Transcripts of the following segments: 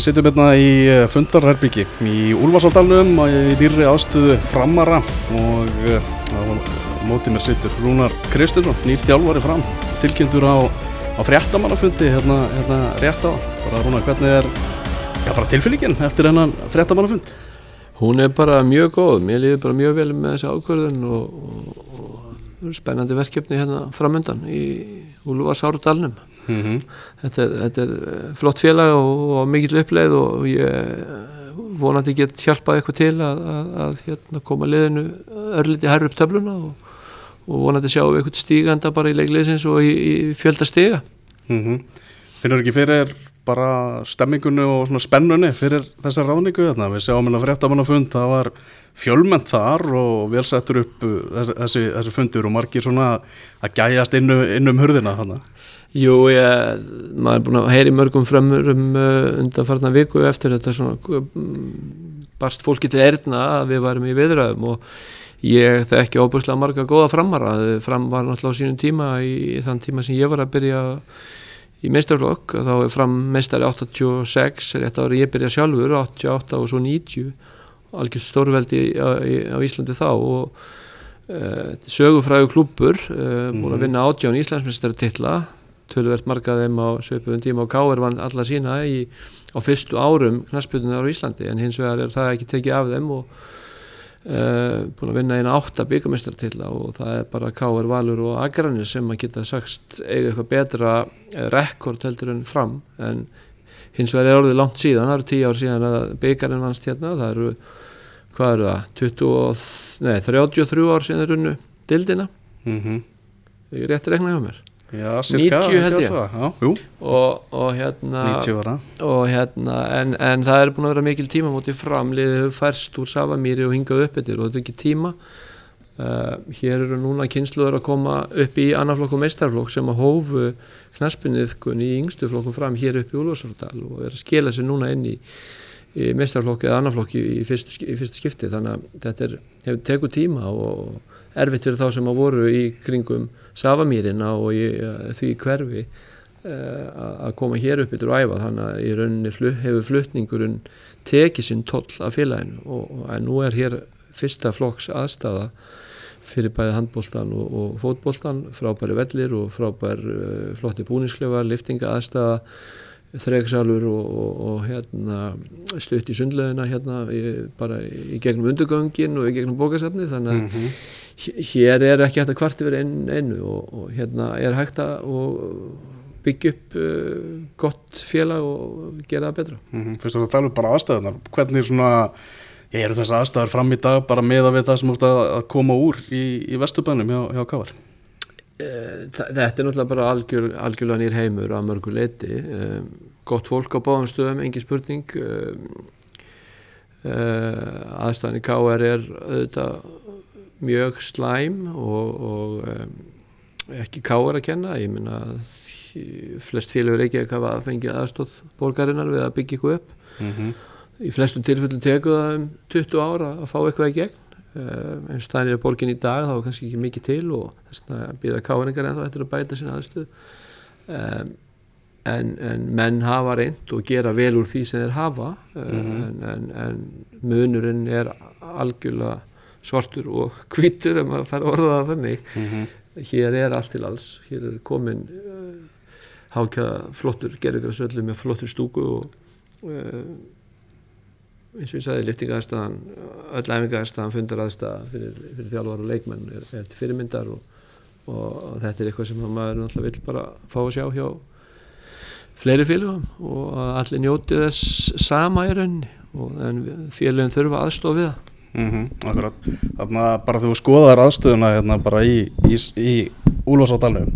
Við sittum hérna í eh, fundarherbyggi í Úlfarsáldalunum í nýri aðstöðu framara og á mótið mér sittur Rúnar Kristinsson, nýr þjálfari fram, tilkynntur á, á fréttamannafundi hérna, hérna rétt á. Bara Rúnar, hvernig er já, bara tilfinningin eftir hennan fréttamannafund? Hún er bara mjög góð, mér líður bara mjög vel með þessi ákvörðun og, og, og spennandi verkefni hérna framöndan í Úlfarsáldalunum. Mm -hmm. þetta, er, þetta er eh, flott félag og, og mikill uppleið og ég eh, vonandi get hjálpað eitthvað til að, að, að hérna, koma liðinu örliti hærru upp töfluna og, og vonandi sjáum við eitthvað stíganda bara í leikliðsins og í, í fjölda stiga mm -hmm. Finnur ekki fyrir bara stemmingunni og spennunni fyrir þessar ráningu þarna? Við sjáum hérna fréttamannafund, það var fjölmennt þar og vel settur upp uh, þessi, þessi fundur og margir svona að gæjast innum, innum hurðina þarna Jú, ég, maður er búin að heyri mörgum framur um uh, undanfarnar viku eftir þetta svona barst fólki til erðna að við varum í viðræðum og ég þekki óbúslega marga góða framara fram var náttúrulega á sínum tíma í, þann tíma sem ég var að byrja í meistarflokk, þá er fram meistari 86, rétt ári ég byrja sjálfur 88 og svo 90 algjörð stórveldi á, Íslandi þá og uh, sögufræðu klúpur uh, búin að mhm. vinna átján Íslandsmeistari tilla tölverkt margaðum á sveipuðum tíma og Káur vann alla sína í, á fyrstu árum knaspjötunar á Íslandi en hins vegar er það ekki tekið af þeim og uh, búin að vinna eina átta byggamestartilla og það er bara Káur, Valur og Akranis sem að geta sagt eiga eitthvað betra rekord heldur en fram en hins vegar er orðið langt síðan, það eru tíu ár síðan að byggarinn vannst hérna, það eru hvað eru það, 20, nei, 33 ár síðan er runnu dildina mm -hmm. ég er rétt að rekna hjá mér Já, cirka, 90 held ég. og, og hérna, og hérna en, en það er búin að vera mikil tíma mútið framliðið hefur færst úr Savamíri og hingað upp eftir og þetta er ekki tíma. Uh, hér eru núna kynsluður að koma upp í annarflokk og meistarflokk sem að hófu knaspunniðkun í yngstu flokkum fram hér upp í Úlfarsardal og er að skila sér núna inn í, í meistarflokk eða annarflokk í, í fyrstu skipti. Þannig að þetta er, hefur tekuð tíma og erfitt fyrir þá sem að voru í kringum Savamýrina og í, uh, því hverfi uh, að koma hér upp yfir og æfa þannig að í rauninni flu, hefur flutningurinn tekið sinn toll af félaginu og, nú er hér fyrsta flokks aðstafa fyrir bæði handbóltan og, og fótbóltan frábæri vellir og frábæri uh, flotti búningsklefa, liftinga aðstafa þregsalur og, og, og hérna, stutt í sundleðina hérna, bara í gegnum undugöngin og í gegnum bókasafni þannig að mm -hmm hér er ekki hægt að kvart yfir einu, og, og hérna er hægt að byggja upp uh, gott félag og gera það betra. Mm -hmm. Fyrst og það talur bara aðstæðunar hvernig svona, ég eru þess aðstæðar fram í dag bara með að við það sem úrst að koma úr í, í vestubænum hjá, hjá Kavar Þetta er náttúrulega bara algjör, algjörlega nýr heimur að mörgu leiti um, gott fólk á báðum stöðum, engin spurning. Uh, aðstæðan í Kavar er auðvitað mjög slæm og, og ekki káar að kenna. Ég minna flest félagur ekki að hafa fengið aðstóð borgarinnar við að byggja ykkur upp. Mm -hmm. í flestum tilfellum teku það um 20 ára að fá eitthvað í gegn eins og það er borgin í dag þá er kannski ekki mikið til og þess að býða káaringar en þá ættir að bæta sinna aðstöð um, en, en menn hafa reynd og gera vel úr því sem þeir hafa mm -hmm. en, en, en munurinn er algjörlega svartur og hvitur ef maður fær orðaða þannig mm -hmm. hér er allt til alls hér er komin uh, hákjaða flottur gerðugrarsöllu með flottur stúku og uh, eins og ég sagði liftingaðstæðan öll æfingaðstæðan fundar aðstæða fyrir, fyrir þjálfar og leikmenn er, er til fyrirmyndar og, og, og þetta er eitthvað sem maður náttúrulega vil bara fá að sjá hjá fleiri félagum og að allir njóti þess sama í rauninni en félagum þurfa aðstofið það. Mm -hmm, þannig að bara þú skoðar aðstöðuna hérna bara í, í, í Úlfarsáldalunum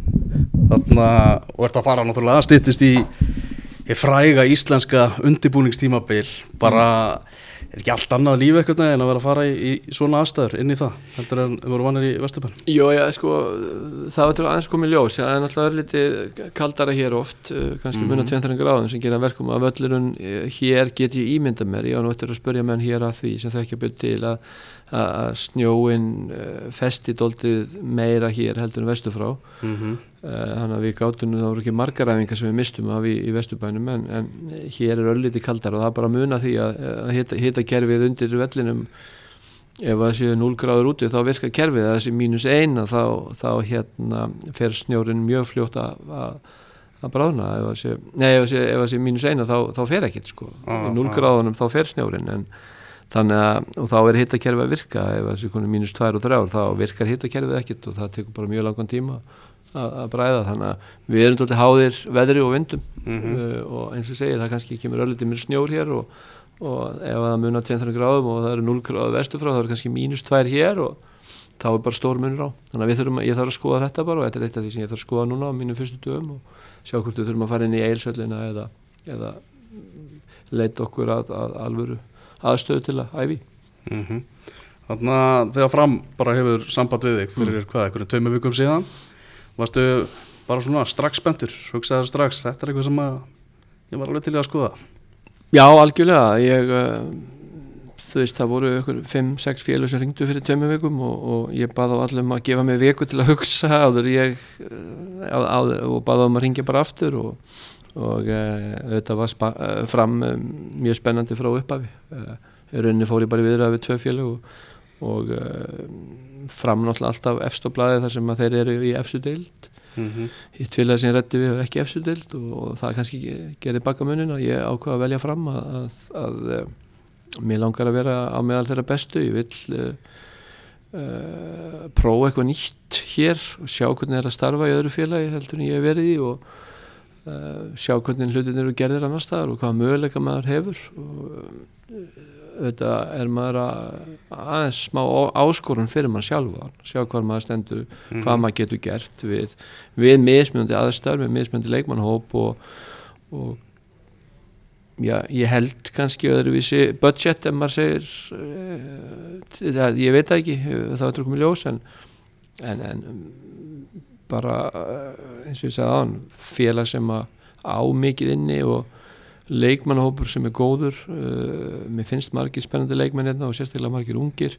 þannig að, og ert að fara náttúrulega að stýttist í, í fræga íslenska undibúningstímabil bara er ekki allt annað líf eitthvað en að vera að fara í, í svona aðstæður inn í það heldur en við vorum vanir í Vesturbann Jó, já, sko, það var til aðeins komið ljós það er náttúrulega litið kaldara hér oft eh, kannski mm -hmm. 200 gráðum sem gera verkum að völlurinn eh, hér get ég ímynda mér ég á náttúrulega að spörja menn hér að því sem það ekki byrja til að að snjóin uh, festi doldið meira hér heldur en vestu frá mm -hmm. Uh, þannig að við gáttum þá voru ekki margar æfingar sem við mistum af í, í vestubænum en, en hér er ölliti kaldar og það er bara að muna því að, að hita, kerfið undir vellinum ef það séu 0 gráður úti þá virkar kerfið að þessi mínus eina þá, þá hérna fer snjórin mjög fljótt að að bráðna. Ef það sé, sé, sé mínus eina þá, þá fer ekkit sko. Ah, í 0 ah. gráðunum þá fer snjórin en þannig að, og þá er hittakerfið að virka. Ef þessi konu mínus 2 og 3 þá virkar hittakerfið ekkit og það tekur bara mjög langan tíma að, bræða þannig að við erum doldið háðir veðri og vindum mm -hmm. uh, og eins og segið það kannski kemur öllitið mér snjór hér og, og ef það munar 200 gráðum og það eru 0 gráðu vestu frá þá er kannski mínus 2 hér og þá er bara stór munur á þannig að þurfum, ég þarf að skoða þetta bara og þetta er eitt af því sem ég þarf að skoða núna á mínum fyrstu dögum og sjá hvort við þurfum að fara inn í eilsöllina eða, eða leita okkur að, að alvöru aðstöðu til að æfi mm -hmm. Þannig að þegar fram bara hefur samband við þig fyrir mm. hvað, einhverju vikum síðan varstu bara svona strax spentur hugsaður strax, þetta er eitthvað sem að ég var alveg til að skoða. Já, algjörlega. Ég, uh, þú veist, það voru einhver 5-6 félag sem ringdu fyrir tveimu vikum og, og ég baði á allum að gefa mig viku til að hugsa áður ég uh, á, og baði á um að ringja bara aftur og og þetta var fram mjög spennandi frá upphafi. Rauninni fór ég bara viðrað við tvö fjölu og, og fram náttúrulega alltaf efstoblaði þar sem að þeir eru í efstu deild. Mm -hmm. hitt félagi sem rétti við ekki efstu deild og, og það kannski gerir baka munin og ég ákvaða að velja fram að, að, að, að mér langar að vera á meðal þeirra bestu. Ég vil uh, uh, prófa eitthvað nýtt hér og sjá hvernig það er að starfa í öðru félagi heldur en ég hef verið í og Uh, sjá hvernig hlutin eru gerðir annar staðar og hvaða möguleika maður hefur. Og þetta er maður að aðeins smá áskorun fyrir maður sjálfa sjá hvað maður stendur, mm -hmm. hvað maður getur gert við, við mismjöndi aðstæður, við mismjöndi leikmannhóp og, og já, ég held kannski öðruvísi budget ef maður segir uh, það, ég veit það ekki það er drökkum í ljós en, en, en bara eh, eins og ég sagði aðan félag sem að á mikið inni og leikmannahópur sem er góður. Uh, mér finnst margir spennandi leikmenn hérna og sérstaklega margir ungir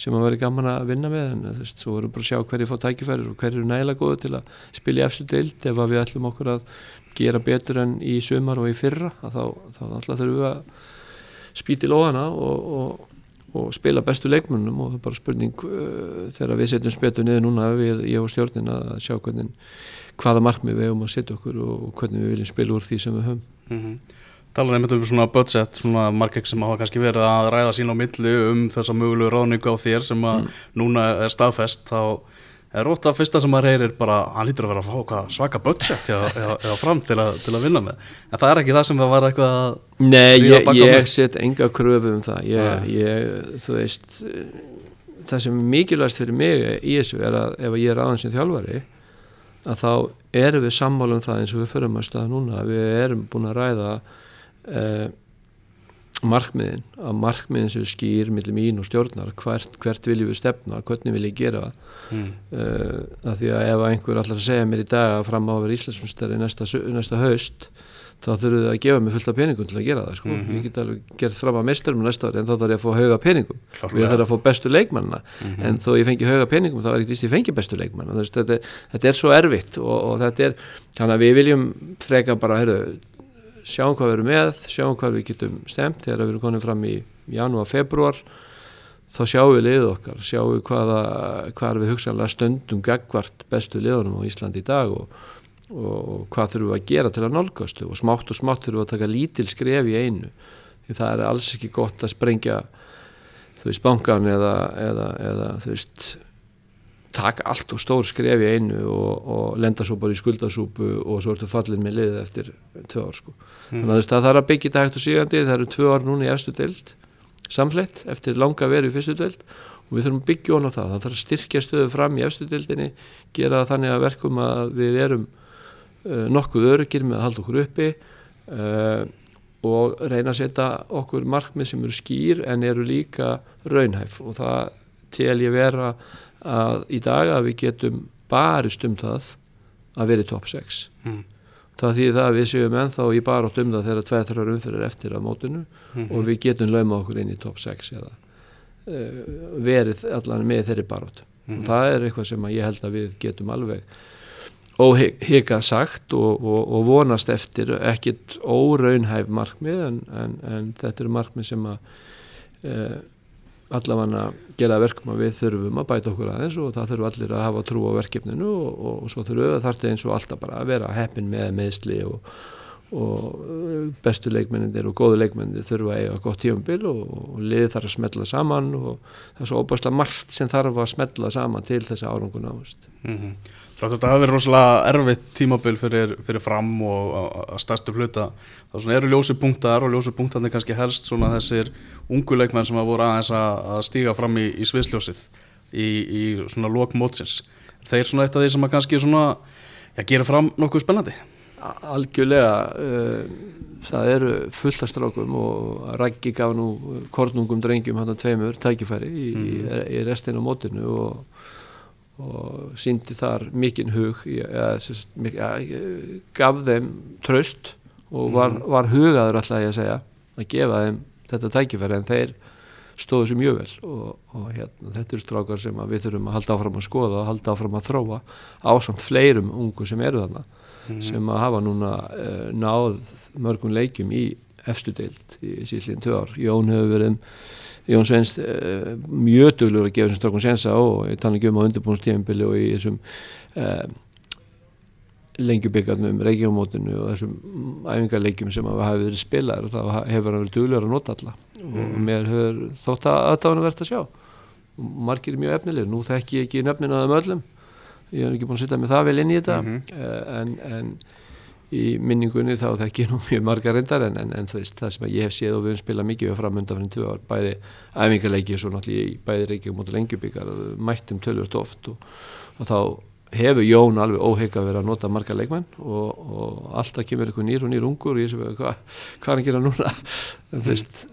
sem að vera gaman að vinna með. En þú veist, svo vorum bara að sjá hverju fá tækifærir og hverju er nægilega góðu til að spilja eftir deild. Ef við ætlum okkur að gera betur enn í sömar og í fyrra þá, þá alltaf þurfum við að spýti lóðana og, og og spila bestu leikmennum og það er bara spurning uh, þegar við setjum spetu niður núna við, ég og stjórnin að sjá hvernig hvaða markmið við hefum að setja okkur og hvernig við viljum spila úr því sem við höfum mm -hmm. Talar einmitt um svona budget svona markeg sem hafa kannski verið að ræða sín á milli um þessa mögulegu ráningu á þér sem að mm. núna er staðfest þá er ofta að fyrsta sem maður heyrir bara hann lítur að vera að fá svaka budget eða fram til að, til að vinna með en það er ekki það sem það var eitthvað Nei, ég, ég set enga kröfu um það ég, ég, þú veist það sem er mikilvægst fyrir mig í þessu er að ef ég er aðeins sem þjálfari að þá erum við sammála um það eins og við förum að staða núna. Við erum búin að ræða eh, markmiðin að markmiðin sem skýr millir mín og stjórnar hvert, hvert viljum við stefna, hvernig vil ég gera mm. uh, að því að ef einhver allar segja mér í dag að fram á að vera Íslandsfjörnstari næsta, næsta haust þá þurfum við að gefa mig fullt af peningum til að gera það sko. mm -hmm. ég get alveg gert fram að mesturum næsta ári en þá þarf ég að fá hauga peningum og ég þarf að fá bestu leikmannina mm -hmm. en þó ég fengi hauga peningum þá er ekkert vist ég fengi bestu leikmanna þetta, þetta er svo erfitt og, og þetta er þannig að við viljum freka bara heyrðu, sjáum hvað við erum með, sjáum hvað við getum stemt þegar við erum konið fram í janúar, februar þá sjáum við liðið okkar, sjáum við hvaða, hvað við hugsanlega stöndum gagvart bestu liðunum á Íslandi í dag og, og hvað þurfum við að gera til að nálgastu og smátt og smátt þurfum við að taka lítil skref í einu. Því það er alls ekki gott að sprengja þú veist bankan eða, eða, eða þú veist taka allt og stór skref í einu og, og lenda svo bara í skuldasúpu og svo ertu fallin með liðið eftir tvö ár sko. Mm. Þannig að það þarf að byggja þetta hægt og sígandi, það eru tvö ár núna í efstu deild samflett eftir langa veru í fyrstu deild og við þurfum að byggja hona það, það þarf að styrkja stöðu fram í efstu deildinni, gera þannig að verkum að við erum uh, nokkuð öryggir með að halda okkur uppi uh, og reyna að setja okkur markmið sem eru skýr en eru líka raunhæf og það tel ég vera að í dag að við getum barist um það að vera í top 6 mm. það þýðir það að við séum ennþá í barótt um það þegar tveið þrjár umfyrir eftir að mótinu mm -hmm. og við getum lauma okkur inn í top 6 eða, uh, verið allan með þeirri barótt mm -hmm. og það er eitthvað sem ég held að við getum alveg óhigað sagt og, og, og vonast eftir ekkit óraunhæf markmið en, en, en þetta eru markmið sem að uh, allavega gera verkum að við þurfum að bæta okkur aðeins og það þurfum allir að hafa trú á verkefninu og, og, og svo þurfum við að þarta eins og alltaf bara að vera heppin með meðsli og, og bestu leikmennindir og góðu leikmennindir þurfum að eiga gott tíumbil og liði þarf að smetla saman og það er svo óbærslega margt sem þarf að smetla saman til þess að árangun ást mm -hmm. Þetta hafi verið rosalega erfitt tímabil fyrir, fyrir fram og að stærstu hluta. Það eru ljósi punktar og ljósi punktarnir kannski helst svona þessir unguleikmenn sem hafa voru aðeins að stíga fram í, í sviðsljósið í, í svona lokmótsins. Þeir svona eitt af því sem að kannski svona, já, gera fram nokkuð spennandi. Algjörlega, uh, það eru fullastrákum og Rækki gaf nú kornungum drengjum hann að tveimur tækifæri í, mm. í restin á mótinu og og síndi þar mikinn hug ja, ja, gaf þeim tröst og var, mhm. var hugaður alltaf ég að segja að gefa þeim þetta tækifæri en þeir stóðu sér mjög vel og, og hérna, þetta eru strákar sem við þurfum að halda áfram að skoða og halda áfram að þróa ásamt fleirum ungu sem eru þarna mm. sem að hafa núna uh, náð mörgum leikjum í efstu deilt í síðlíðin tvö ár Jón hefur verið Jón Svens uh, mjög duglur að gefa þessum strákum sensa og ég tala ekki um á undirbúinstíðanbili og í þessum uh, lengjubíkarnum, reykjumótinu og þessum æfingarleikjum sem hafa verið spilaður og það hefur verið duglur að nota alla. Mm. og mér hefur þótt að þetta var verið að sjá. Og margir er mjög efnilegir, nú þekk ég ekki nefnina af öllum, ég hef ekki búin að sitta með það vel inn í þetta. Mm -hmm. en, en í minningunni þá þekk ég nú mjög marga reyndar en, en, en veist, það sem ég hef séð og við höfum spilað mikið við framönda fyrir tvö ár, bæði æfingarleiki og svo náttúrulega bæði reykjum og lengjubíkar mættum tölvört oft og, og þá hefur Jón alveg óheika verið að nota marga leikmenn og, og alltaf kemur eitthvað nýr og nýr ungur og ég sé hvað hva er að gera núna? En þú veist,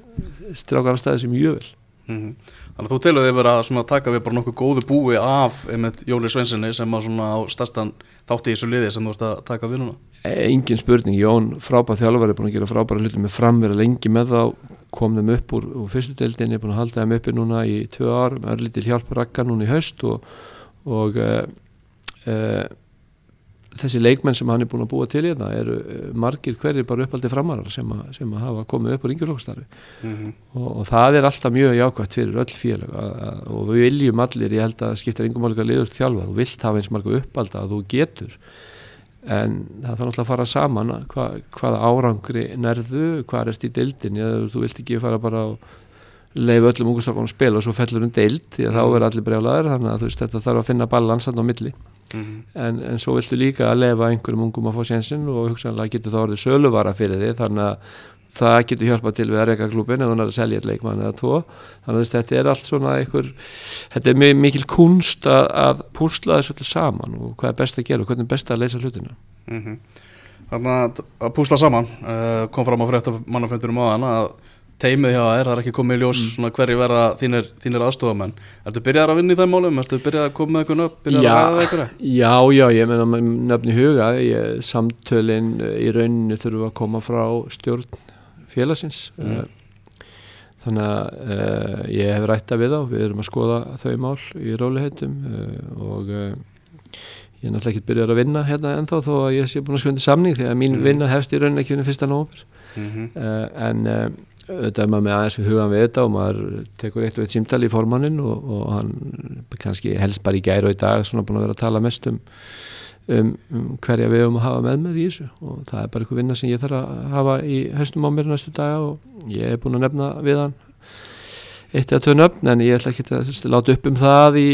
strákar að staði sem mjög vel. Mm -hmm. Þannig að þú telur þig verið að taka við bara nokkuð góðu búi af Jóli Svensinni sem að svona á stærstan þátti í þessu liði sem þú ert að taka við núna? Engin spurning, Jón frábæð þjálfur er búin að gera frábæra hluti með framverða lengi með þá, kom þeim upp úr, úr fyrstu deildinni, er búin að halda þeim uppi núna í tvö ár, er litil hjálp rakka núna í haust og, og e, þessi leikmenn sem hann er búin að búa til þetta eru eh, margir hverjir bara uppaldi framarar sem, a, sem að hafa komið upp úr yngjurlókstarfi mm -hmm. og, og það er alltaf mjög jákvæmt fyrir öll félag og við viljum allir, ég held að skipta að liður þjálfa, þú vilt hafa eins marga uppalda að þú getur en það þarf náttúrulega að fara saman hva, hvaða árangri nærðu hvað ert í deildin eða þú vilt ekki fara bara og leiða öllum ungustokkum að spila og svo fellur um deild því að þá mhm. er allir brjálæður þannig að veist, þetta þarf að finna balansan á milli mm -hmm. en, en svo viltu líka að leiða einhverjum ungum að fá sénsinn og hugsanlega getur það orðið söluvara fyrir því þannig að það getur hjálpað til við að reyka klubin eða er að selja leikmann eða tvo þannig að þetta er allt svona einhver þetta er mikil kunst að, að púsla þessu allir saman og hvað er best að gera og hvernig er best að leysa hlutina mm -hmm. Þannig að púsla saman uh, kom fram á frétta mannaföndurum á þann að teimið hjá þér, það er ekki komið í ljós mm. hverju verða þínir, þínir aðstofamenn Ertu byrjað að vinna í það málum? Ertu byrjað að koma með eitthvað nöfn? Já, já, já, ég meina nöfn í huga ég, samtölinn í rauninu þurfu að koma frá stjórn félagsins mm. Eh, þannig að uh, ég hef rætta við á við erum að skoða þau mál í róliheitum uh, eh, og uh, ég er náttúrulega ekki byrjað að vinna hérna ennþá þó að ég sé búin að skvönda samning því að mín mm. vinna hefst í rauninni ekki unni fyrsta nógumir -hmm. en auðvitað er maður með aðeins hugan við þetta og maður tekur eitt og eitt símtali í formannin og, og hann kannski helst bara í gæru og í dag svona búin að vera að tala mest um um, um hverja við höfum að hafa með mér í þessu og það er bara eitthvað vinna sem ég þarf að hafa í höstum á mér næstu daga og ég hef búin að nefna við hann eitt eða tvö nöfn en ég ætla ekki að láta upp um það í,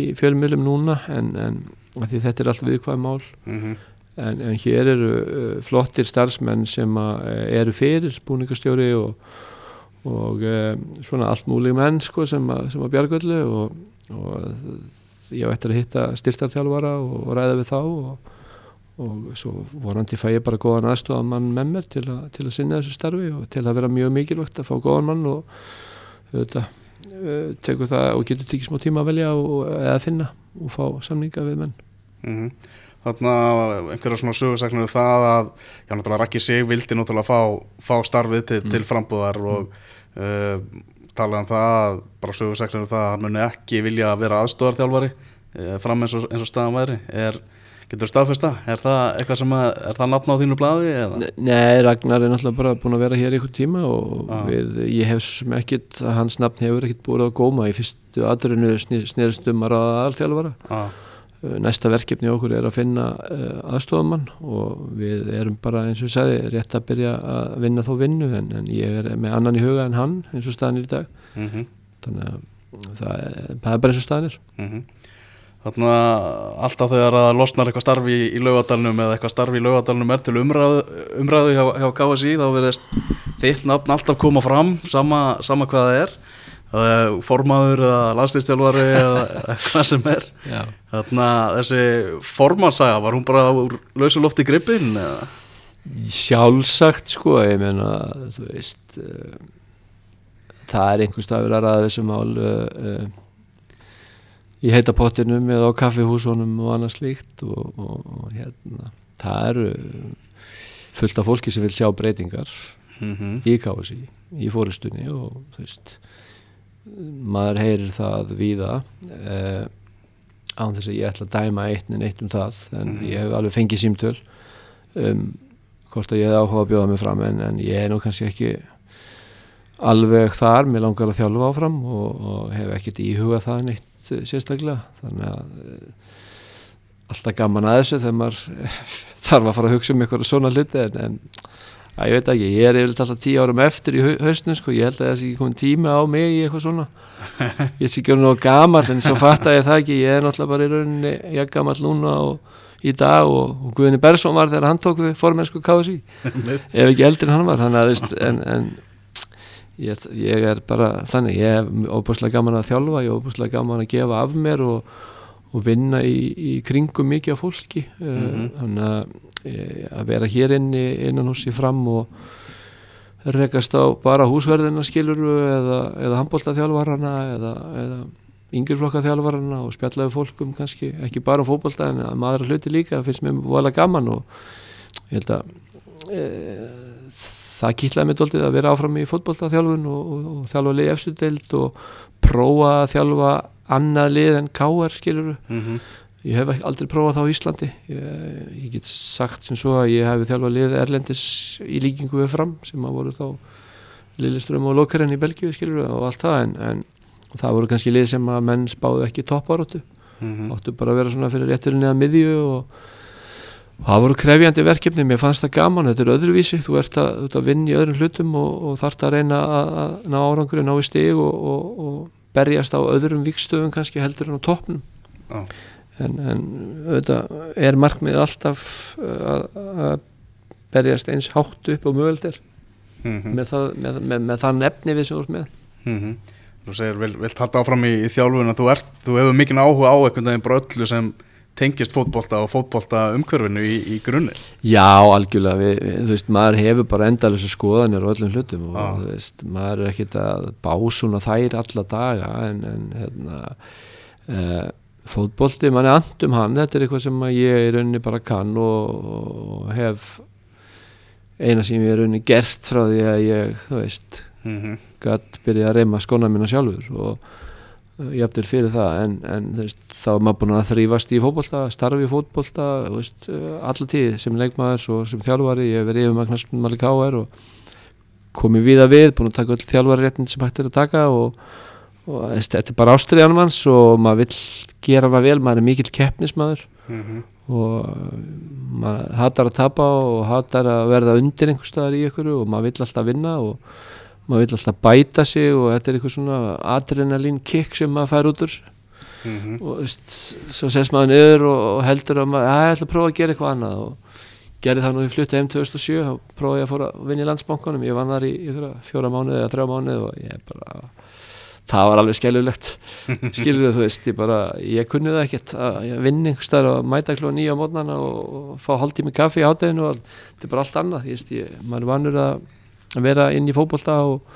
í fjölmjölum núna en, en því þetta er allt viðkvæm mál mm -hmm. En, en hér eru uh, flottir starfsmenn sem uh, eru fyrir búningastjóri og, og uh, svona allt múli menn sko, sem, sem að bjargöllu og, og ég á eftir að hitta styrtarþjálfara og, og ræða við þá og, og svo vorandi fæ ég bara góðan aðstofan mann með mér til, a, til að sinna þessu starfi og til að vera mjög mikilvægt að fá góðan mann og þetta tekur það og getur tikið smá tíma að velja og, eða finna og fá samninga við menn mm -hmm. Þannig að einhverja svona sögursaknar er það að já náttúrulega Rækki sig vildi náttúrulega fá, fá starfið til, mm. til frambúðar og mm. uh, talað um það bara sögursæklar um það að hann muni ekki vilja vera aðstóðarþjálfari eh, fram eins og, eins og staðan væri er, getur þú staðfesta? Er það eitthvað sem að, er það nafn á þínu bladi? Eða? Nei, Ragnar er náttúrulega bara búin að vera hér ykkur tíma og ah. við, ég hef sem ekkit hans nafn hefur ekkit búin að góma í fyrstu aðrinu snerustum að Eh, næsta verkefni okkur er að finna uh, aðstofamann og við erum bara eins og ég sagði rétt að byrja að vinna þó vinnu en, en ég er með annan í huga en hann eins og staðan er í dag mm -hmm. þannig að það er, það er bara eins og staðan er mm -hmm. Þannig að alltaf þegar að losnar eitthvað starfi í, í laugadalunum eða eitthvað starfi í laugadalunum er til umræðu, umræðu hjá, hjá KSI þá verðist þitt nafn alltaf koma fram sama, sama hvað það er formaður eða landslýstjálfari eða hvað sem er þannig að þessi formansaga var hún bara úr lausulofti gripin eða? sjálfsagt sko ég meina þú veist uh, það er einhvers stafur að ræða þessu mál uh, í heitapottinum eða á kaffihúsunum og annað slíkt og, og, og hérna það eru fullt af fólki sem vil sjá breytingar mm -hmm. í kási í fóristunni og þú veist maður heyrir það víða eh, án þess að ég ætla að dæma eitt en eitt um það en mm. ég hef alveg fengið símtöl um hvort að ég hef áhuga að bjóða mig fram en, en ég er nú kannski ekki alveg þar, mér langar að þjálfa áfram og, og hef ekkert íhuga það neitt uh, sérstaklega. Þannig að uh, alltaf gaman að þessu þegar maður þarf að fara að hugsa um eitthvað svona hluti en, en að ég veit ekki, ég er yfirlega alltaf tíu árum eftir í hausnum sko, ég held að það sé ekki komið tíma á mig í eitthvað svona. Ég sé ekki um náðu gammal en svo fattar ég það ekki, ég er náttúrulega bara í rauninni ég er gammal núna og í dag og, og Guðinni Bersson var þegar hann tók við formensku KSI ef ekki eldur en hann var hann aðeins, en, en ég, ég er bara þannig, ég er óbúslega gaman að þjálfa, ég er óbúslega gaman að gefa af mér og, og vinna í, í kringum mikið af fólki. Mm -hmm. þannig að að vera hér inni innan hús í fram og rekast á bara húsverðina skiluru eða, eða handbóltaþjálfarana eða, eða yngjurflokkaþjálfarana og spjallaði fólkum kannski, ekki bara um fókbólta en að maður hluti líka, það finnst mér volið gaman og ég held að e, það kýtlaði mig doldið að vera áfram í fókbóltaþjálfun og, og, og þjálfa liði efstudeld og prófa að þjálfa annað lið en káar skiluru mm -hmm ég hef aldrei prófað það á Íslandi. Ég, ég get sagt sem svo að ég hef þjálfað lið Erlendis í líkingu við fram sem að voru þá Lilleström og Lokaren í Belgíu skilur og allt það en, en það voru kannski lið sem að menn spáðu ekki topparóttu mm -hmm. áttu bara að vera svona fyrir rétturinn eða miðju og, og það voru krefjandi verkefni. Mér fannst það gaman, þetta er öðruvísi. Þú ert að, að vinna í öðrum hlutum og, og þarf að reyna að, að ná árangur ná í stig og, og berjast á öðrum vikstöfum kannski heldur en á toppnum en, en auðvitað er markmið alltaf uh, að, að berjast eins hátt upp og möguldir mm -hmm. með, með, með, með það nefni við sem ert með mm -hmm. Þú segir, vil, vilt halda áfram í, í þjálfun að þú, ert, þú hefur mikinn áhuga á einhvern veginn bara öllu sem tengist fótbolta og fótbolta umhverfinu í, í grunni Já, algjörlega, við, við, þú veist, maður hefur bara endalþessu skoðanir og öllum hlutum og ah. þú veist, maður er ekkit að básuna þær alla daga en, en hérna uh, fótbolti, mann er andum hann. Þetta er eitthvað sem ég í rauninni bara kann og, hef eina sem ég í rauninni gert frá því að ég, þú veist mm -hmm. gætt byrja að reyma skona mína sjálfur og ég eftir fyrir það. En, en veist, þá er maður búin að þrýfast í fótbolta starfi í fótbolta uh, alla tíð sem leikmaður og sem þjálfari. Ég hef verið yfir maður káar og komið við að við, búin að taka öll þjálfari réttin sem hægt er að taka og og þetta er bara ástriðanum hans og maður vill gera maður vel, maður er mikill keppnismadur mm -hmm. og maður hatar að tapa og hatar að verða undir einhver staðar í ykkur og maður vill alltaf vinna og maður vill alltaf bæta sig og þetta er eitthvað svona adrenalín kick sem maður fær út úr mm -hmm. og veist, svo sést maður niður og, og heldur að maður, að ég ætla að prófa að gera eitthvað annað og gerði það nú í fluttu M2007 þá prófaði ég að fóra að vinna í landsbankunum ég vann þar í, í fjóra mánuði eða þrjá mánuði og ég bara það var alveg skellulegt skilur þú veist, ég bara, ég kunni það ekkert að vinna einhver starf og mæta klúa nýja á mótnana og, fá haldtími kaffi í hátteginu og þetta er bara allt annað ég veist, ég, maður er vanur að vera inn í fókbólta og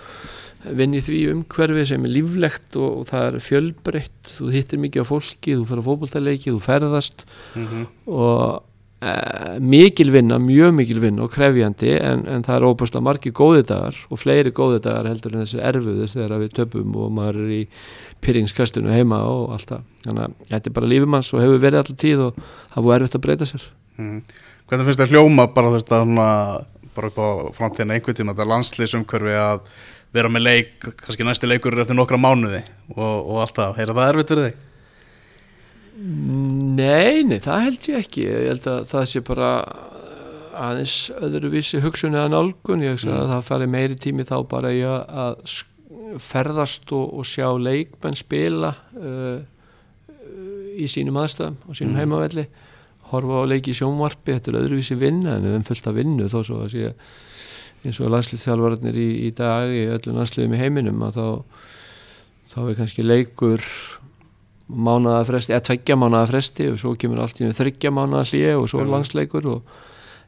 vinni því umhverfi sem er líflegt og, og það er fjölbreytt. Þú hittir mikið á fólki, þú fer á fókbóltaleiki þú ferðast mm -hmm. og Uh, mikil vinna, mjög mikil vinna og krefjandi en, en það er að margi góði dagar og fleiri góði dagar heldur en þessi erfuðus þegar við töpum og maður er í pyrringskastunum heima og allt það þannig að þetta er bara lífumanns og hefur verið alltaf tíð og það búið erfitt að breyta sér mm. Hvernig finnst þetta hljóma bara þess að bara upp á framtíðina einhvern tíma þetta landslýsumkörfi að vera með leik, kannski næsti leikur eftir nokkra mánuði og, og allt það, heyrða það erfitt fyrir þig? Nei, nei, það held ég ekki ég held að það sé bara aðeins öðruvísi hugsun eða nálgun, ég hugsa mm. að það fari meiri tími þá bara í að ferðast og, og sjá leikmenn spila uh, í sínum aðstöðum og sínum mm. heimavelli horfa á leiki sjónvarpi, þetta er öðruvísi vinna en við erum fullt af vinnu þó svo að sé eins og landslýþjálfarnir í, í dag í öllu landsliðum í heiminum að þá þá er kannski leikur mánuða fresti, eða tveggja mánuða fresti og svo kemur allt í þryggja mánuða hlýja og svo mm. landsleikur og,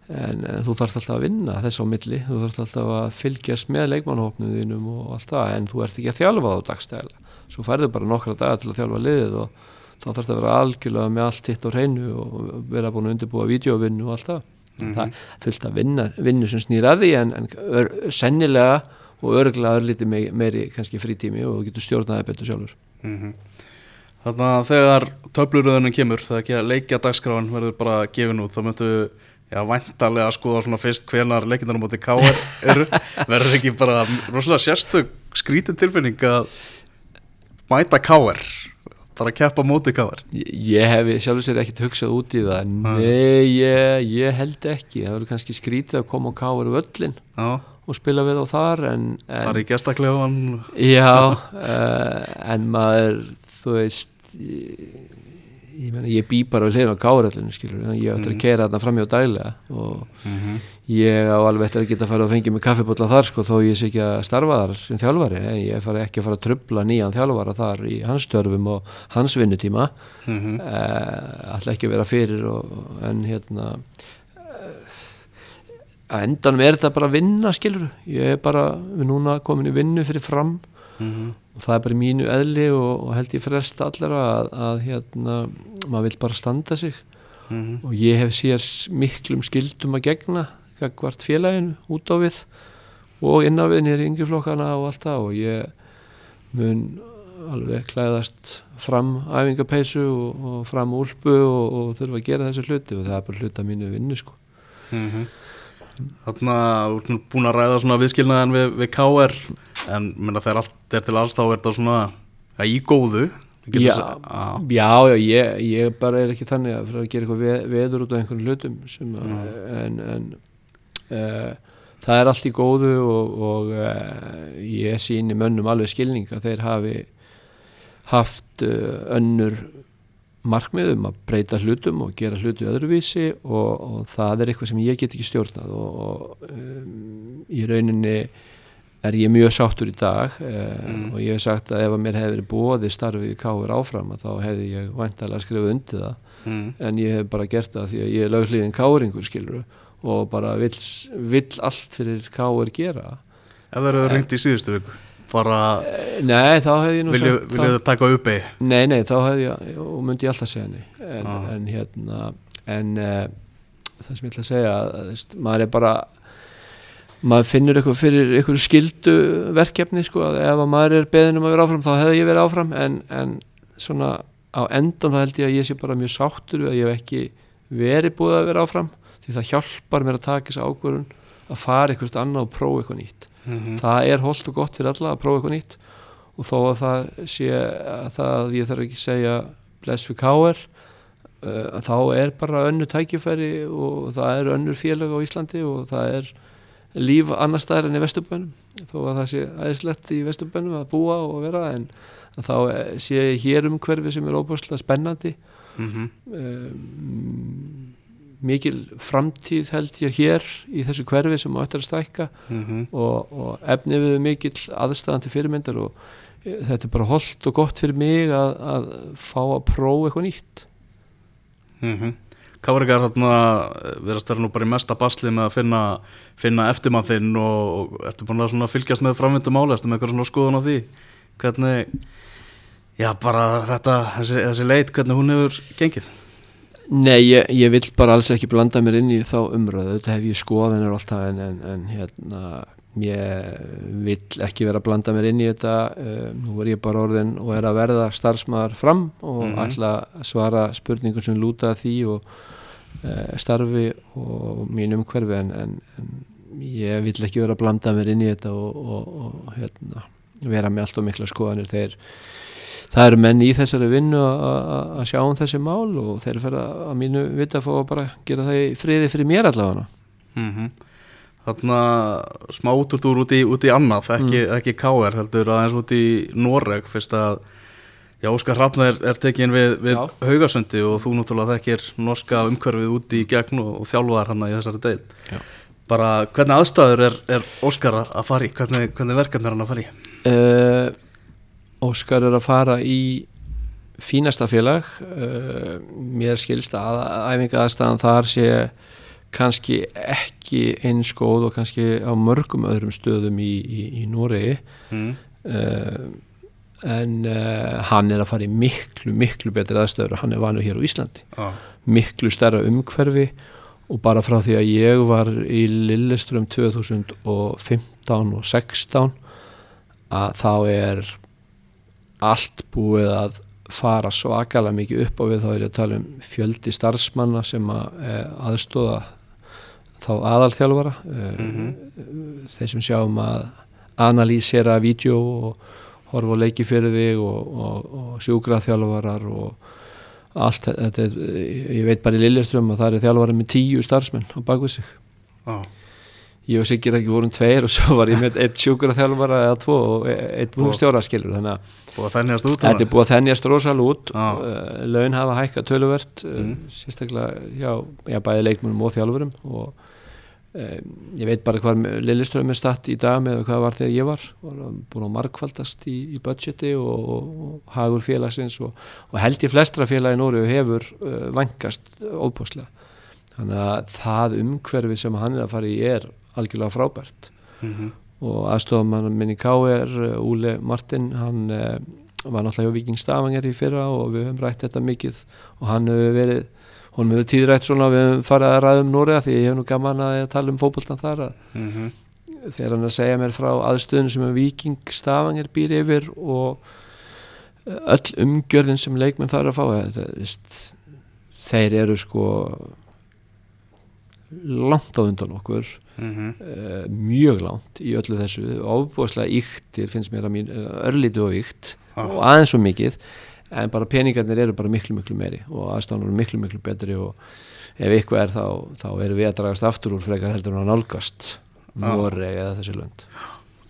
en, en þú þarfst alltaf að vinna þess á milli, þú þarfst alltaf að fylgjast með leikmannhópnum þínum og allt það en þú ert ekki að þjálfa á dagstæla svo færðu bara nokkra dagar til að þjálfa liðið og þá þarfst að vera algjörlega með allt hitt á hreinu og vera búin að undirbúa videovinnu og allt það mm -hmm. það fylgst að vinna, vinnu sem snýr að því en, en ör, sennilega og örglega er litið meiri kannski frítími og þú getur stjórnaði betur sjálfur mm -hmm. Þannig að þegar töfluröðunum kemur, þegar leikja dagskráin verður bara gefin út, þá myndu já, væntalega að skoða svona fyrst hvenar leikindarinn motið káar eru, verður ekki bara rosalega sérstök skrítið tilfinning að mæta káar, bara að keppa motið káar? Ég, ég hef sjálfur sér ekkert hugsað út í það, nei, ég, ég held ekki, það verður kannski skrítið að koma á káar á öllin. Já. og spila við á þar en, en það er í gestaklegan já, uh, en maður þú veist ég, ég, mena, ég bý bara við hliðin á káraðlinu skilur, ég ætti að kera þarna fram hjá dælega og mm -hmm. ég á alveg eftir að geta að fara að fengja mig kaffibotla þar sko þó ég sé ekki að starfa þar sem þjálfari, en ég fari ekki að fara að trubla nýjan þjálfara þar í hans störfum og hans vinnutíma mm -hmm. uh, alltaf ekki að vera fyrir og, en hérna að endanum er þetta bara að vinna skilur, ég er bara núna komin í vinnu fyrir fram mm -hmm og það er bara mínu eðli og, og held ég frest allar að, að hérna, maður vil bara standa sig. Mm -hmm. og ég hef sér miklum skildum að gegna hvert félaginu út á við og inn á við nýri yngri flokkana og allt það. Og ég mun alveg klæðast fram æfingapeisu og, og fram úlpu og, og þurfa að gera þessu hluti. Og það er bara hluta mínu vinnu sko. Mm -hmm. Þannig að þú ert búin að ræða svona viðskilnaðan við, við KR en minna, þegar allt er til alls þá er þetta svona ja, í góðu. Já, já, já ég, ég bara er ekki þannig að, að gera eitthvað veð, veður út á einhvern hlutum sem, en, en uh, það er allt í góðu og, og uh, ég síni mönnum alveg skilning að þeir hafi haft uh, önnur markmiðum að breyta hlutum og gera hlutu öðruvísi og, og það er eitthvað sem ég get ekki stjórnað og, og um, í rauninni er ég mjög sáttur í dag eh, mm. og ég hef sagt að ef að mér hefði bóði starfið í káir áfram þá hefði ég vantalega skrifað undir það mm. en ég hef bara gert það því að ég er lögliðin káringur skilur og bara vill, vill allt fyrir káir gera Ef það eru reynd í síðustu viku bara eh, Nei, þá hefði ég nú vilju, það taka uppi? Nei, nei, þá hefði ég og myndi ég alltaf segja henni en, ah. en hérna en uh, það sem ég ætla að segja að maður er bara maður finnur eitthvað fyrir eitthvað skildu verkefni sko að ef að maður er beðin um að vera áfram þá hefði ég verið áfram en, en svona á endan þá held ég að ég sé bara mjög sáttur að ég hef ekki verið búið að vera áfram því það hjálpar mér að taka þessu ákvörðun að fara eitthvað annað og prófa eitthvað nýtt mm -hmm. það er holdt og gott fyrir alla að prófa eitthvað nýtt og þó að það sé að það ég þarf ekki að segja bless við káer uh, þá er bara önnu tækifæri og það er önnur félag á Íslandi og það er líf annar staðar enn í Vesturbænum. Þó að það sé aðeinslegt í Vesturbænum að búa og vera en þá eh, sé ég hér um hverfi sem er óbúslega spennandi. Mm -hmm. um, mikil framtíð held ég hér í þessu hverfi sem áttur að stækka. Mm -hmm. og, og efni við mikil aðstæðandi fyrirmyndar og e, þetta er bara holdt og gott fyrir mig að, að fá að prófa eitthvað nýtt. Mm Káringar hérna verðast vera nú bara í mesta basli með að finna, finna eftirmann þinn og, og ertu búin að fylgjast með framvindum áli, ertu með eitthvað svona skoðun á því hvernig, já bara þetta þessi, þessi leit, hvernig hún hefur gengið? Nei, ég, ég vil bara alls ekki blanda mér inn í þá umröðu, þetta hef ég skoðanir alltaf en, en, en hérna ég vil ekki vera að blanda mér inn í þetta uh, nú er ég bara orðin og er að verða starfsmæðar fram og mm -hmm. ætla að svara spurningum sem lúta því og starfi og mín umhverfi en, en, en ég vil ekki vera að blanda mér inn í þetta og, og, og hérna, vera með allt og mikla skoðanir þegar það eru menn í þessari vinnu að sjá um þessi mál og þeir fyrir að mínu vita að fá að bara gera það í friði fyrir mér allavega mm -hmm. Þannig að smá útúrtúr út í, út í annað, ekki, mm. ekki káer heldur aðeins út í Noreg fyrst að já, Óskar Hrafnar er, er tekin við, við Haugasöndi og þú náttúrulega þekkir norska umhverfið út í gegn og, og þjálfaðar hann í þessari deil já. bara hvernig aðstæður er, er Óskar að fara í, hvernig, hvernig verkefni er hann að fara í? Uh, Óskar er að fara í fínasta félag uh, mér skilst að æfinga aðstæðan þar sé kannski ekki eins góð og kannski á mörgum öðrum stöðum í, í, í Noregi mm. uh, en uh, hann er að fara í miklu, miklu betri aðstöður hann er vanu hér á Íslandi ah. miklu stærra umhverfi og bara frá því að ég var í Lilleström 2015 og 16 að þá er allt búið að fara svakalega mikið upp á við þá er ég að tala um fjöldi starfsmanna sem að eh, aðstóða þá aðalþjálfara mm -hmm. þeir sem sjáum að analýsera vídeo og horfa leiki fyrir þig og, og, og sjúgraþjálfarar og allt þetta, ég veit bara í Lilleström að það er þjálfara með tíu starfsmenn á bakvið sig. Ah ég og Sigir ekki vorum tveir og svo var ég með eitt sjúkur að þjálfara eða tvo og eitt búinstjóra skilur þannig að þetta er búið að þennjast rosal út. Ah. laun hafa hækka töluvert uh, mm. sérstaklega já, já bæði leikmunum og þjálfurum og ég veit bara hvað Lilleström er statt í dag með hvað var þegar ég var búin að markvaldast í, í budgeti og, og, og hagur félagsins og, og held ég flestra félagi Nóri hefur uh, vangast óbúslega þannig að það umhverfi sem hann er að fara í er algjörlega frábært mm -hmm. og aðstofan minn í K.R. Úle Martin hann eh, var náttúrulega hjá Viking Stavanger í fyrra og við höfum rætt þetta mikið og hann hefur verið hún hefur tíðrætt svona við höfum farið að ræða um Nóriða því ég hef nú gaman að tala um fókbóltan þar mm -hmm. þegar hann að segja mér frá aðstöðun sem Viking Stavanger býr yfir og öll umgjörðin sem leikmenn þarf að fá þetta, þeir eru sko langt á undan okkur mm -hmm. uh, mjög langt í öllu þessu ofbúðslega yktir finnst mér að mín eh, örlítu og ykt ah. og aðeins svo mikið en bara peningarnir eru bara miklu miklu meiri og aðstánur eru miklu miklu betri og ef ykkur er þá, þá eru við að dragast aftur úr frekar heldur en að nálgast. Noreg eða þessi lönd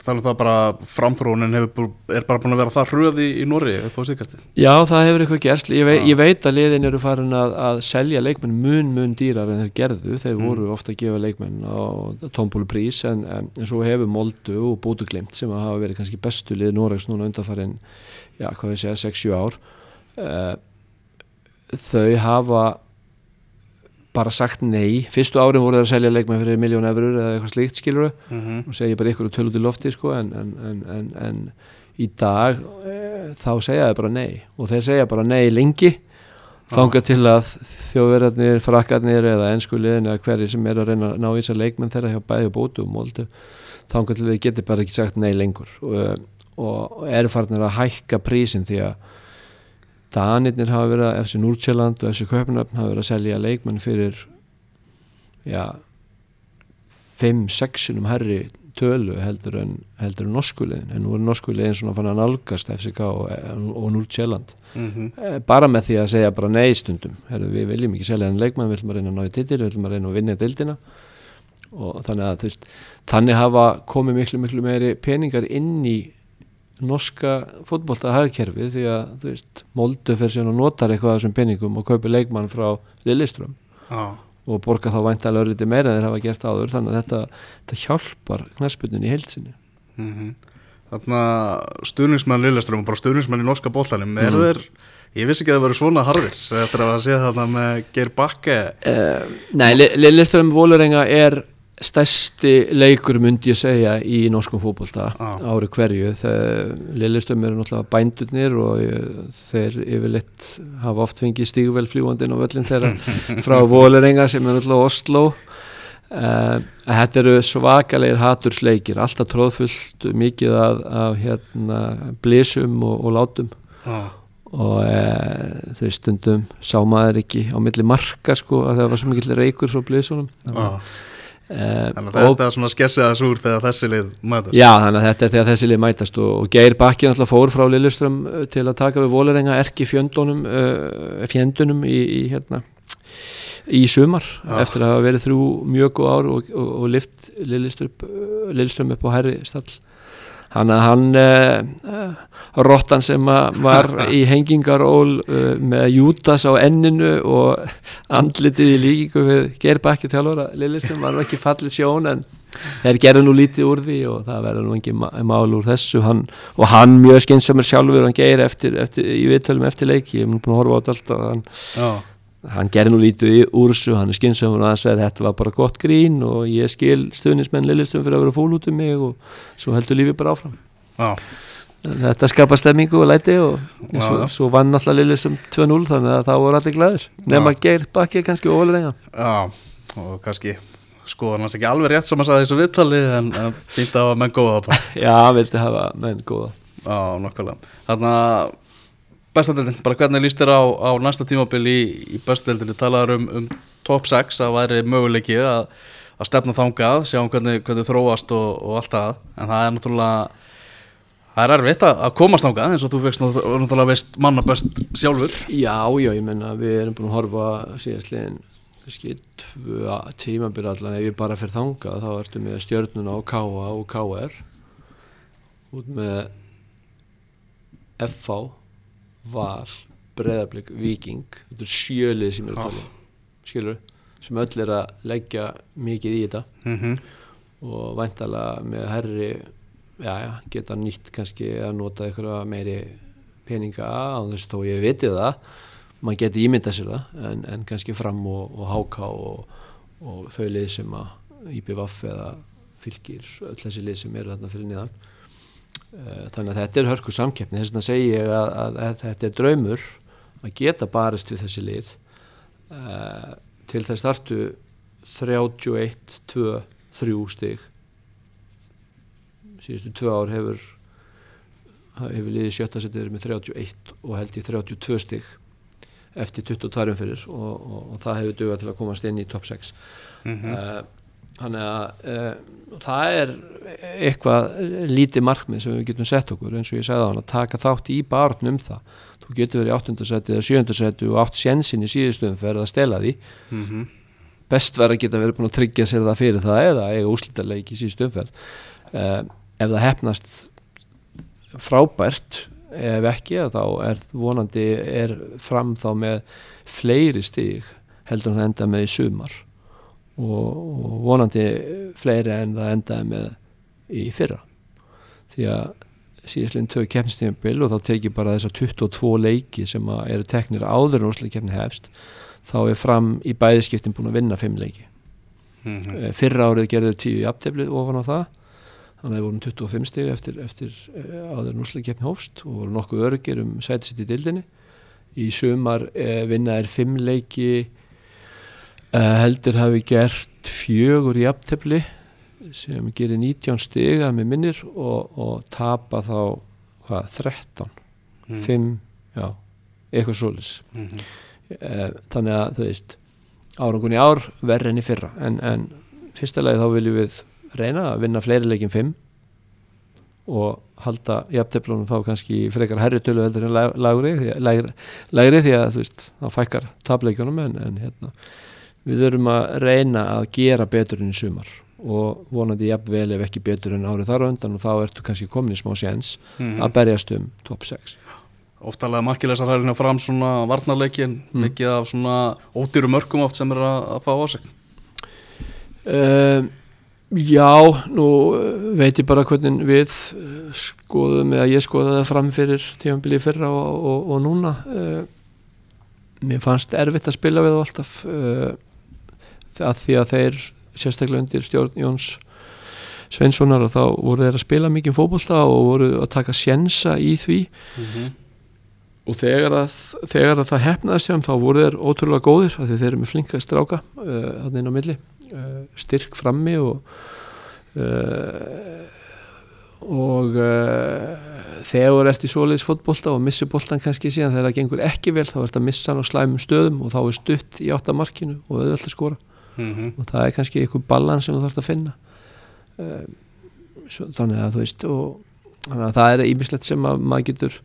Þannig að það bara framfrónin er bara búin að vera það hröði í, Nóri upp á síkastin. Já, það hefur eitthvað gerst. Ég, vei, ég veit að liðin eru farin að, að selja leikmenn mun mun dýrar en þeir gerðu. Þeir mm. voru ofta að gefa leikmenn á tómbúlu prís en, en, en svo hefur Moldu og Bótu Glimt sem hafa verið kannski bestu lið Nóregs núna undanfarið, já, hvað við segja, 6-7 ár. Uh, þau hafa bara sagt nei, fyrstu árin voru það að selja leikmenn fyrir miljón efurur eða eitthvað slíkt skiluru mm -hmm. og segja bara ykkur og töl út í lofti sko en, en, en, en í dag e, þá segja það bara nei og þeir segja bara nei lengi þánga til að þjóðverðarnir, frakkarnir eða ennskuliðin eða hverju sem er að reyna að ná í þessar leikmenn þeirra hjá bæði og bótu og moldu þánga til að þeir geti bara ekki sagt nei lengur og, og er farin að hækka prísin því að Danirnir hafa verið að FC Núrtsjöland og FC Köpnöfn hafa verið að selja leikmenn fyrir já 5-6 um herri tölu heldur en, heldur en norskulegin en nú er norskulegin svona fann að nálgast FCK og, og Núrtsjöland mm -hmm. bara með því að segja bara nei stundum. Herru, við viljum ekki selja en leikmenn við viljum að reyna að ná í titil, við viljum að reyna að vinna dildina og þannig að veist, þannig hafa komið miklu miklu meiri peningar inn í norska fótbollta hafkerfi því að þú veist, Moldu fyrir síðan og notar eitthvað af þessum penningum og kaupir leikmann frá Lilleström ah. og borga þá væntalega örliti meira en þeir hafa gert áður þannig að þetta, þetta hjálpar knæspunni í heilsinni mm -hmm. Þannig að stuðningsmann Lilleström og bara stuðningsmann í norska bóltanum mm. er þeir, ég vissi ekki að það verið svona harðis eftir að sé þarna með Geir Bakke uh, Nei, Lilleström Vólurenga er stærsti leikur myndi ég segja í norskum fókbólta ah. ári hverju Lilleström eru náttúrulega bændurnir og þeir yfirleitt hafa oft fengið stígvel fljúandinn á völlin þeirra frá Vólerenga sem er náttúrulega Oslo uh, þetta eru svakalegir hatursleikir alltaf tróðfullt mikið af, af hérna, blísum og, og látum ah. og uh, þau stundum sá maður ekki á milli marka sko að það var svo mikill reykur frá blísunum ah. Uh, þannig að þetta er svona skessiða súr þegar þessi lið mætast já þannig að þetta er þegar þessi lið mætast og, og Geir Bakki náttúrulega fór frá Lilleström uh, til að taka við Vólarenga erki fjöndunum uh, fjendunum í, í hérna í sumar já. eftir að hafa verið þrjú mjög góð ár og, og, og lift Lilleström upp á herri stall hann að hann uh, Rottan sem var í hengingaról uh, með Jútas á enninu og andlitið í líkingu við Gerbakki þjálfur að Lilleström var ekki fallið sjón en þeir gerði nú lítið úr því og það verður nú ekki mál úr þessu. Hann, og hann mjög skynnsamur sjálfur hann geir eftir, eftir, í viðtölum eftir leiki ég hef nú búin að horfa á þetta hann, hann gerði nú lítið úr þessu hann er skynnsamur og hann sagði að þetta var bara gott grín og ég skil stuðnismenn Lilleström fyrir að vera fól út um mig og svo heldur lífið bara áfram. Já. Þetta skapa stemmingu og læti og svo, svo vann alltaf Lillis um 2-0 þannig að það voru allir glæður nema Geir Bakki kannski óvalur enga Já, og kannski skoðan hans ekki alveg rétt sem að sagði þessu viðtali en fýnt að hafa menn góða. Já, vildi hafa menn góða. Já, nokkvæmlega Þannig að bestadeldin, bara hvernig líst þér á, á næsta tímabil í, í bestadeldinni talaður um, um top 6 að væri möguleiki að, að stefna þángað, sjá hvernig, hvernig þróast og, og allt það, en það er náttúrulega Það er erfitt að komast ángað eins og þú fegst náttúrulega veist manna best sjálfur. Já, já, ég menna við erum búin að horfa síðastlegin kannski tvö tímabili allan ef ég bara fyrir þangað þá ertu með stjörnuna og K.A. og K.R. út með F.A. Val, Breðablík, Viking þetta er sjölið sem er að tala um. skilur, sem öll er að leggja mikið í þetta. Mm -hmm. og væntala með herri já, já, geta nýtt kannski að nota eitthvað meiri peninga á þess að ég viti það. Maður geti ímyndað sér það en, en kannski fram og, og háká og, og þau lið sem að IPVF eða fylgir öll þessi lið sem eru þarna fyrir niðan þannig að þetta er hörku samkeppni. Þess vegna segi ég að, að, að þetta er draumur að geta barist við þessi lið. Uh, til þess þartu 31, 2, 3 stig. Síðustu tvö ár hefur hefur liðið sjötta setið með 31 og held í 32 stygg eftir 22 umfyrir og, og, og það hefur dugað til að komast inn í top 6 mm -hmm. uh, þannig að uh, það er eitthvað lítið markmið sem við getum sett okkur eins og ég segði á hann að taka þátt í barn um það þú getur verið í 8. seti eða 7. seti og 8 sjensin í síðustöðum fyrir að stela því mm -hmm. best verður að geta verið búin að tryggja sér það fyrir það eða eiga úslítarleik í síðustöðum fyrir uh, ef það hefnast frábært ef ekki þá er vonandi er fram þá með fleiri stíg heldur en það enda með í sumar og, og vonandi fleiri en það endaði með í fyrra. Því að síðastleginn tög keppnistímabil og þá tekið bara þessar 22 leiki sem eru teknir áður en úrslega keppni hefst þá er fram í bæðiskiptin búin að vinna 5 leiki. Mm -hmm. fyrra árið gerður 10 í apteflið ofan á það þannig að við vorum 25 stig eftir, eftir eh, áður núsleikkeppni hófst og vorum nokkuð örgir um sætisitt í dildinni í sumar eh, vinna er fimm leiki heldur hafi gert fjögur í aftefli sem gerir 19 stig að með minnir og, og tapa þá hvað, 13 mm. 5, já, eitthvað solis mm -hmm. eh, þannig að þú veist árangunni ár verður enn í fyrra en, en fyrsta lagi þá viljum við reyna að vinna fleiri leikin 5 og halda jafnteflunum þá kannski frekar herritölu heldur en lagri, lagri, lagri því að þú veist, þá fækkar tableikjunum en, en hérna við þurfum að reyna að gera betur enn sumar og vonandi jafnvel ef ekki betur enn árið þar á undan og þá ertu kannski komin í smá séns mm -hmm. að berjast um top 6 Oftalega makkilegsar hærina fram svona varnarleikin, mm. mikið af svona ódýru mörgum oft sem er að, að fá á sig um Já, nú eh, veit ég bara hvernig við eh, skoðum eða ég skoðaði það fram fyrir tímanbili fyrra og, og, og núna uh, mér fannst erfitt að spila við alltaf uh, að því að þeir sérstaklega undir stjórn Jóns Sveinssonar og þá voru þeir að spila mikið fókbólta og voru að taka sjensa í því mm -hmm. og þegar að, þegar að það hefnaðist hjá þeim þá voru þeir ótrúlega góðir af því þeir eru með flinka stráka uh, þannig inn á milli uh, styrk frammi og uh, og þegar þú ert í svoleiðis fótbolta og missir boltan kannski síðan þegar það gengur ekki vel þá ert að missa hann á slæmum stöðum og þá er stutt í áttamarkinu og auðvitað skora mm -hmm. og það er kannski einhver balans sem þú þarfst að finna um, svo, þannig að þú veist og að það er ímislegt sem að maður getur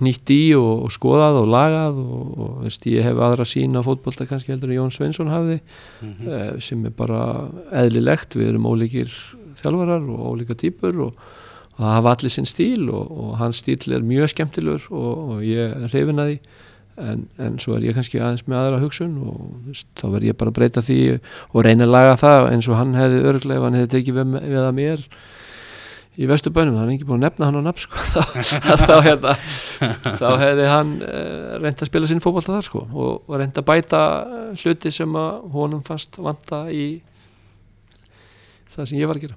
nýtt í og, og skoðað og lagað og, og veist, ég hef aðra sína fótbolta kannski heldur en Jón Sveinsson hafði mm -hmm. uh, sem er bara eðlilegt við erum ólíkir þjálfarar og ólíka týpur og og það hafa allir sinn stíl og, og hans stíl er mjög skemmtilegur og, og ég hrifin að því en, en svo er ég kannski aðeins með aðra hugsun og veist, þá verð ég bara að breyta því og reyna að laga það eins og hann hefði örglega ef hann hefði tekið við, við að mér í vestubönum, hann er ekki búin að nefna hann á nafn sko. þá, þá, hérna, þá hefði hann uh, reynd að spila sinn fókbalta þar sko, og, og reynd að bæta hluti sem að honum fannst vanta í það sem ég var að gera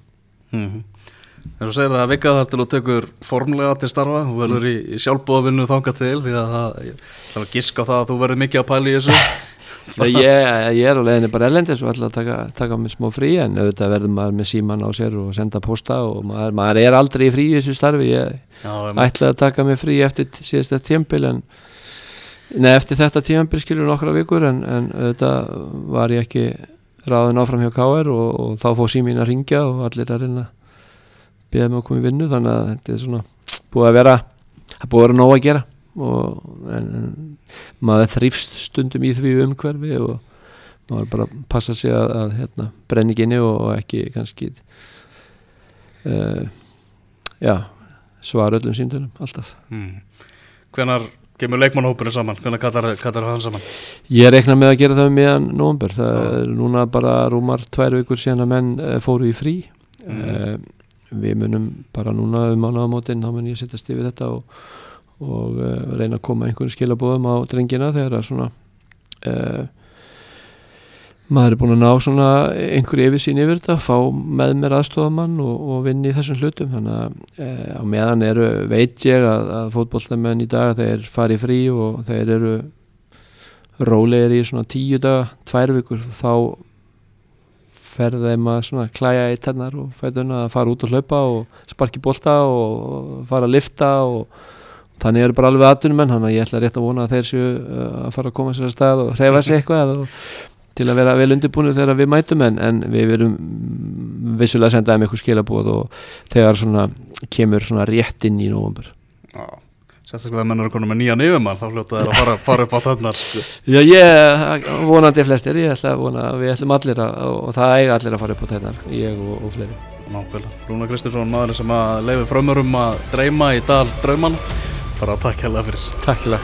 mm -hmm. En svo segir það að vika þar til þú tekur formlega til starfa, þú verður í, í sjálfbóðavinnu þanga til því að það er að giska það að þú verður mikið að pæli í þessu. ég, ég er á leginni bara ellendis og ætla að taka, taka með smá frí en auðvitað verður maður með síman á sér og senda posta og maður, maður er aldrei í frí í þessu starfi. Ég Já, ætla að taka með frí eftir síðast þetta tímpil en neð eftir þetta tímpil skilur nokkra vikur en, en auðvitað var ég ekki ráðin áfram hjá K.R. og, og þá fóð símin að ringja og allir að reyna beða mig að koma í vinnu þannig að þetta er svona búið að vera það búið að vera nóg að gera og, en, en maður þrýfst stundum í því umhverfi og maður bara passa sig að, að hérna, brenni ekki inni og, og ekki kannski uh, já svara öllum síndunum alltaf mm. Hvenar kemur leikmannhópurinn saman? Hvenar kattar, hann saman? Ég rekna með að gera það meðan nógumber það er núna bara rúmar tvær vikur síðan að menn uh, fóru í frí mm. uh, við munum bara núna um mánuðamótin þá mun ég sittast yfir þetta og, og uh, reyna að koma einhvern skilabóðum á drengina þegar að svona uh, maður er búin að ná svona einhverju yfir sín yfir þetta, fá með mér aðstofamann og, og vinni í þessum hlutum. Þannig að uh, á meðan eru veit ég að, að fótbollstæðmenn í dag þeir fari frí og þeir eru rólegir í svona tíu daga, tvær vikur þá ferð þeim að klæja í tennar og fætuna að fara út og hlaupa og sparki bólta og fara að lifta og þannig eru bara alveg aðtunum en þannig að ég ætla rétt að vona að þeir séu uh, að fara að koma sér að stað og hrefa sér eitthvað og til að vera vel undirbúinu þegar við mætum en, en við verum vissulega að senda þeim eitthvað skilabóð og þegar svona kemur svona rétt inn í nógumber Já Sérstaklega þegar menn eru konið með nýja nýjumann þá fljóta þeir að fara, fara upp á þennar Já ég, vonandi flestir ég ætla að vona að við ætlum allir að og það eiga allir að fara upp á þennar ég og, og fleiri. Nákvæmlega, Rúna Kristinsson maður sem að leiði frömmurum að dreyma í dal drauman, bara takk hella fyrir. Takk hella